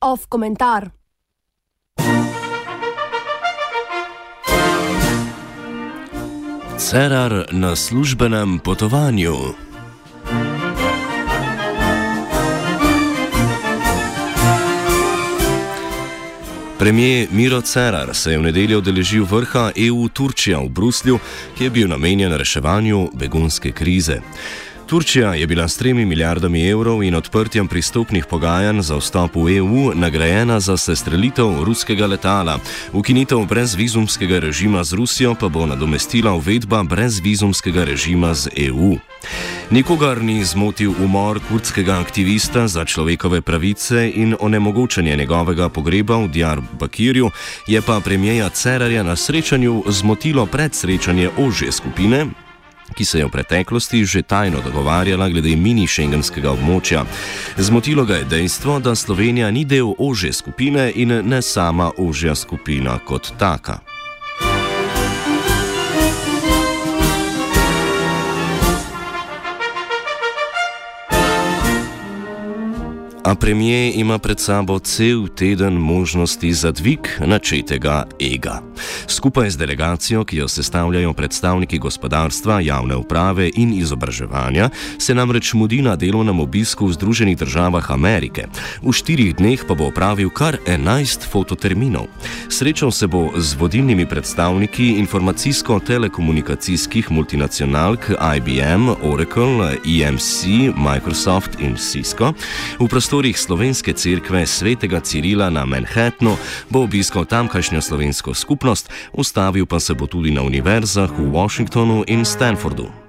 Off komentar. Cerar na službenem potovanju. Premijer Miro Cerar se je v nedeljo odeležil vrha EU Turčija v Bruslju, ki je bil namenjen reševanju begunske krize. Turčija je bila s 3 milijardami evrov in odprtjem pristopnih pogajanj za vstop v EU nagrajena za sestrelitev ruskega letala. Ukinitev brezvizumskega režima z Rusijo pa bo nadomestila uvedba brezvizumskega režima z EU. Nikogar ni zmotil umor kurdskega aktivista za človekove pravice in onemogočanje njegovega pogreba v Djar Bakirju, je pa premijeja Cerarja na srečanju zmotilo predsrečanje ožje skupine, ki se je v preteklosti že tajno dogovarjala glede mini-šengenskega območja. Zmotilo ga je dejstvo, da Slovenija ni del ožje skupine in ne sama ožja skupina kot taka. A premijer ima pred sabo cel teden možnosti za dvig načetega ega. Skupaj z delegacijo, ki jo sestavljajo predstavniki gospodarstva, javne uprave in izobraževanja, se namreč mudi na delovnem obisku v Združenih državah Amerike. V štirih dneh pa bo opravil kar 11 fototerminov. Srečal se bo z vodilnimi predstavniki informacijsko-telekomunikacijskih multinacionalk IBM, Oracle, EMC, Microsoft in Cisco prostorih slovenske cerkve svetega Cirila na Manhattnu bo obiskal tamkajšnjo slovensko skupnost, ustavil pa se bo tudi na univerzah v Washingtonu in Stanfordu.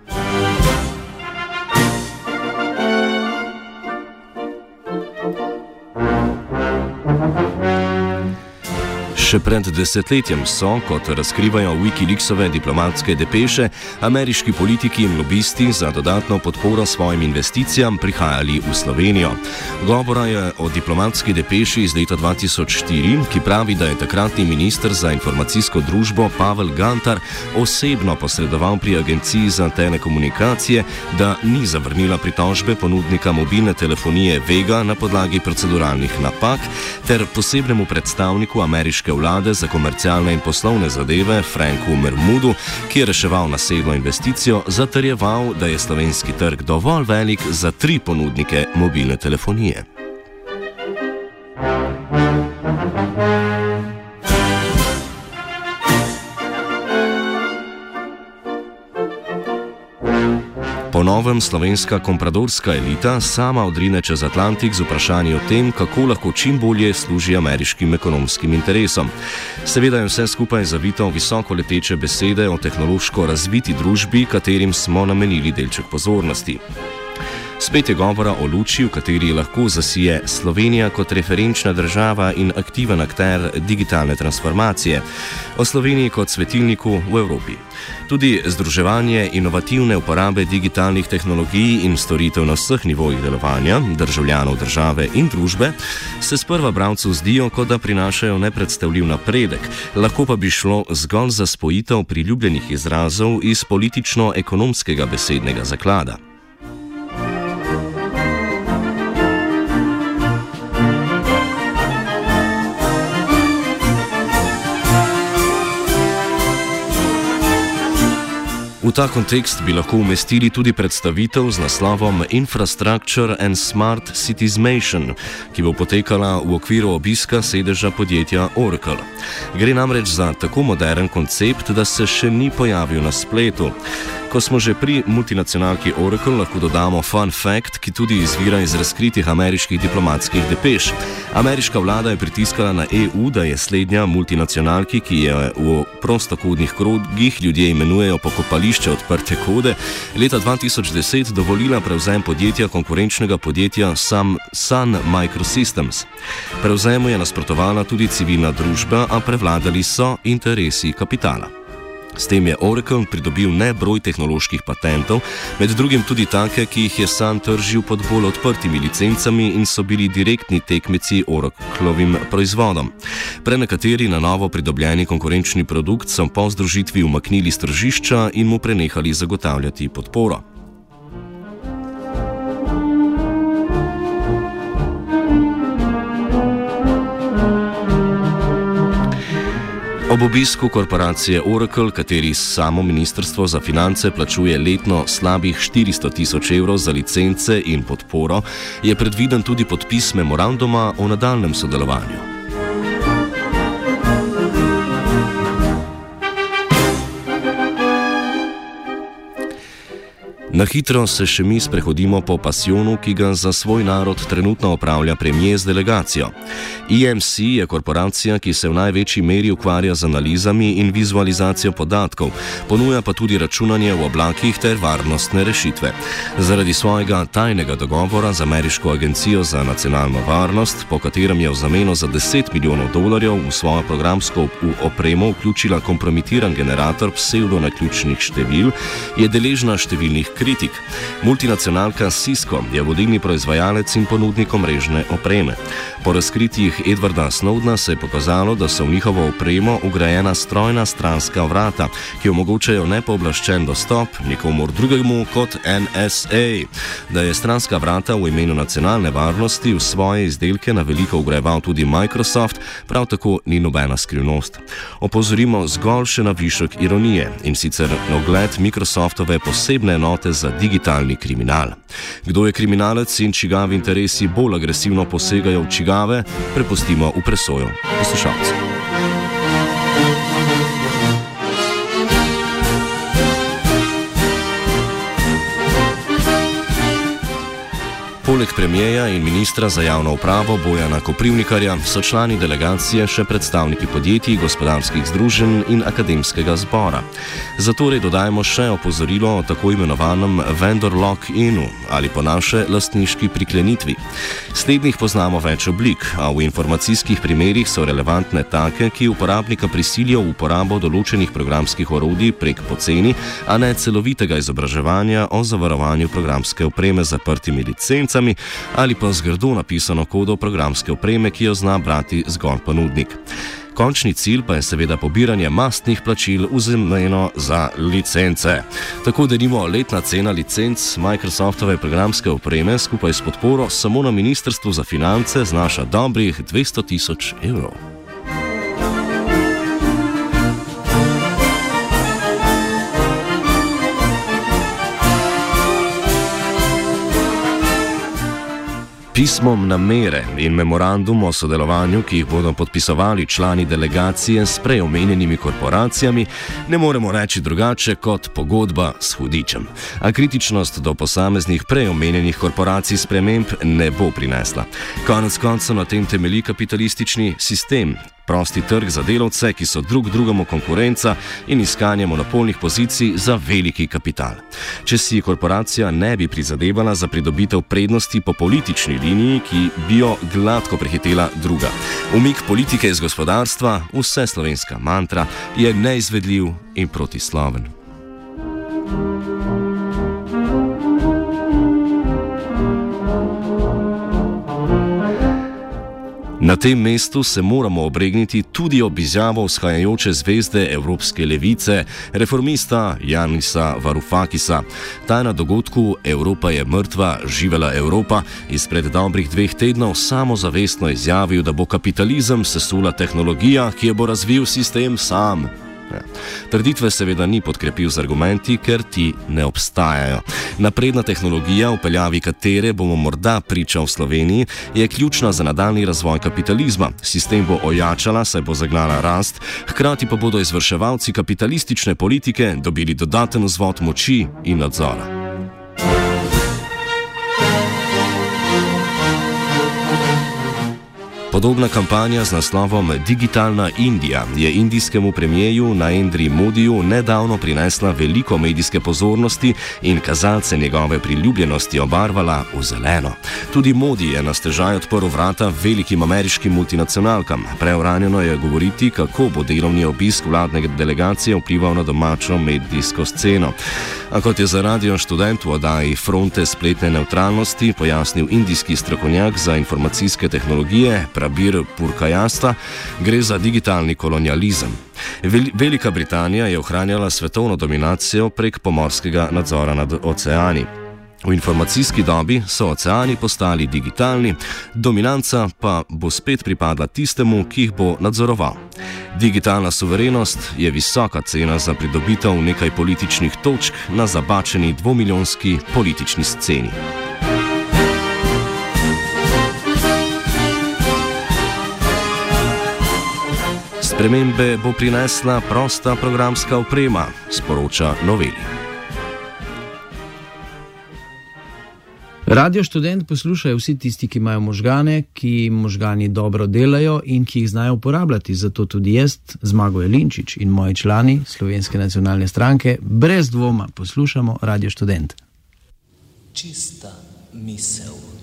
Še pred desetletjem so, kot razkrivajo Wikileaksove diplomatske depeše, ameriški politiki in lobisti za dodatno podporo svojim investicijam prihajali v Slovenijo. Govora je o diplomatski depeši iz leta 2004, ki pravi, da je takratni minister za informacijsko družbo Pavel Gantar osebno posredoval pri agenciji za telekomunikacije, da ni zavrnila pritožbe ponudnika mobilne telefonije Vega na podlagi proceduralnih napak ter posebnemu predstavniku ameriške vlade vlade za komercialne in poslovne zadeve Franku Mermudu, ki je reševal nasedlo investicijo, zatrjeval, da je slovenski trg dovolj velik za tri ponudnike mobilne telefonije. Novem slovenska kompradorska elita sama odrine čez Atlantik z vprašanji o tem, kako lahko čim bolje služi ameriškim ekonomskim interesom. Seveda je vse skupaj zavito v visoko leteče besede o tehnološko razviti družbi, katerim smo namenili delček pozornosti. Spet je govora o luči, v kateri lahko zasije Slovenija kot referenčna država in aktiven akter digitalne transformacije, o Sloveniji kot svetilniku v Evropi. Tudi združevanje inovativne uporabe digitalnih tehnologij in storitev na vseh nivojih delovanja državljanov države in družbe se sprva bravcu zdijo, kot da prinašajo nepredstavljiv napredek, lahko pa bi šlo zgolj za spojitev priljubljenih izrazov iz politično-ekonomskega besednega zaklada. V ta kontekst bi lahko umestili tudi predstavitev z naslovom Infrastructure and Smart Citiesmation, ki bo potekala v okviru obiska sedeža podjetja Oracle. Gre namreč za tako modern koncept, da se še ni pojavil na spletu. Ko smo že pri multinacionalki Oracle, lahko dodamo fun fact, ki tudi izvira iz razkritih ameriških diplomatskih depeš. Ameriška vlada je pritiskala na EU, da je slednja multinacionalki, ki je v prostokodnih krogih ljudje imenujejo pokopališče odprte kode, leta 2010 dovolila prevzem podjetja konkurenčnega podjetja Sun, Sun Microsystems. Prevzemu je nasprotovala tudi civilna družba, a prevladali so interesi kapitala. S tem je Oracle pridobil nebroj tehnoloških patentov, med drugim tudi take, ki jih je sam tržil pod bolj odprtimi licencami in so bili direktni tekmeci Oraclovim proizvodom. Prenekateri na novo pridobljeni konkurenčni produkt so po združitvi umaknili z tržišča in mu prenehali zagotavljati podporo. Ob obisku korporacije Oracle, kateri samo ministrstvo za finance plačuje letno slabih 400 tisoč evrov za licence in podporo, je predviden tudi podpis memoranduma o nadaljem sodelovanju. Na hitro se še mi sprehodimo po pasijonu, ki ga za svoj narod trenutno opravlja premijer z delegacijo. EMC je korporacija, ki se v največji meri ukvarja z analizami in vizualizacijo podatkov, ponuja pa tudi računanje v oblakih ter varnostne rešitve. Zaradi svojega tajnega dogovora z Ameriško agencijo za nacionalno varnost, po katerem je v zameno za 10 milijonov dolarjev v svojo programsko opremo vključila kompromitiran generator pseudo-naključnih števil, je deležna številnih kritik kritik. Multinacionalka Cisco je vodilni proizvajalec in ponudnik omrežne opreme. Po razkritjih Edwarda Snowdna se je pokazalo, da so v njihovo opremo ugrajena strojna stranska vrata, ki omogočajo nepooblaščen dostop nikomor drugemu kot NSA. Da je stranska vrata v imenu nacionalne varnosti v svoje izdelke na veliko ugrajeval tudi Microsoft, prav tako ni nobena skrivnost. Opozorimo zgolj še na višek ironije in sicer na ogled Microsoftove posebne enote za digitalni kriminal. Kdo je kriminalec in čigavi interesi bolj agresivno posegajo v čigave, prepustimo v presojo poslušalcev. Poleg premijeja in ministra za javno upravo Bojana Koprivnikarja so člani delegacije še predstavniki podjetij, gospodarskih združenj in akademskega zbora. Zatorej dodajemo še opozorilo o tako imenovanem vendor lock-inu ali po naše lastniški priklenitvi. Slednjih poznamo več oblik, a v informacijskih primerjih so relevantne take, ki uporabnika prisilijo v uporabo določenih programskih orodij prek poceni, a ne celovitega izobraževanja o zavarovanju programske opreme zaprtimi licencami ali pa z grdo napisano kodo programske opreme, ki jo zna brati zgolj ponudnik. Končni cilj pa je seveda pobiranje mastnih plačil v zemljeno za licence. Tako da nimo letna cena licenc Microsoftove programske opreme skupaj s podporo samo na Ministrstvu za finance znaša dobrih 200 tisoč evrov. Pismom namere in memorandum o sodelovanju, ki jih bodo podpisovali člani delegacije s preomenjenimi korporacijami, ne moremo reči drugače kot pogodba s hudičem. A kritičnost do posameznih preomenjenih korporacij sprememb ne bo prinesla. Konec koncev na tem temelji kapitalistični sistem, Prosti trg za delavce, ki so drug drugemu konkurenca in iskanje monopolnih pozicij za veliki kapital. Če si korporacija ne bi prizadevala za pridobitev prednosti po politični liniji, ki bi jo gladko prehitela druga. Umik politike iz gospodarstva, vse slovenska mantra, je neizvedljiv in protisloven. Na tem mestu se moramo obregniti tudi ob izjavo vzhajajoče zvezde Evropske levice, reformista Janisa Varufakisa. Ta na dogodku Evropa je mrtva, živela Evropa, izpred dobrih dveh tednov samozavestno izjavil, da bo kapitalizem sesula tehnologija, ki jo bo razvil sistem sam. Trditve seveda ni podkrepil z argumenti, ker ti ne obstajajo. Napredna tehnologija, v peljavi katere bomo morda priča v Sloveniji, je ključna za nadaljni razvoj kapitalizma. Sistem bo ojačala, saj bo zagnala rast, hkrati pa bodo izvrševalci kapitalistične politike dobili dodaten vzvod moči in nadzora. Podobna kampanja z naslovom Digitalna Indija je indijskemu premijeju Naendri Modiju nedavno prinesla veliko medijske pozornosti in kazalce njegove priljubljenosti obarvala v zeleno. Tudi Modi je na stežaj odprl vrata velikim ameriškim multinacionalkam. Preuranjeno je govoriti, kako bo delovni obisk vladne delegacije vplival na domačo medijsko sceno. A kot je za radio študent v oddaji Fronte spletne neutralnosti pojasnil indijski strokovnjak za informacijske tehnologije, Prabir Purkajasta, gre za digitalni kolonializem. Velika Britanija je ohranjala svetovno dominacijo prek pomorskega nadzora nad oceani. V informacijski dobi so oceani postali digitalni, dominanca pa bo spet pripadla tistemu, ki jih bo nadzoroval. Digitalna suverenost je visoka cena za pridobitev nekaj političnih točk na zabačeni dvomiljonski politični sceni. Spremembe bo prinesla prosta programska oprema, sporoča noveli. Radio študent poslušajo vsi tisti, ki imajo možgane, ki možgani dobro delajo in ki jih znajo uporabljati. Zato tudi jaz, Zmago Jelinčič in moji člani Slovenske nacionalne stranke, brez dvoma poslušamo Radio študent. Čista misel.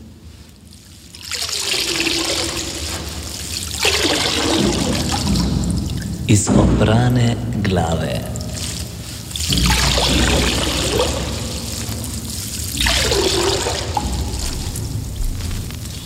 iz oprane glave.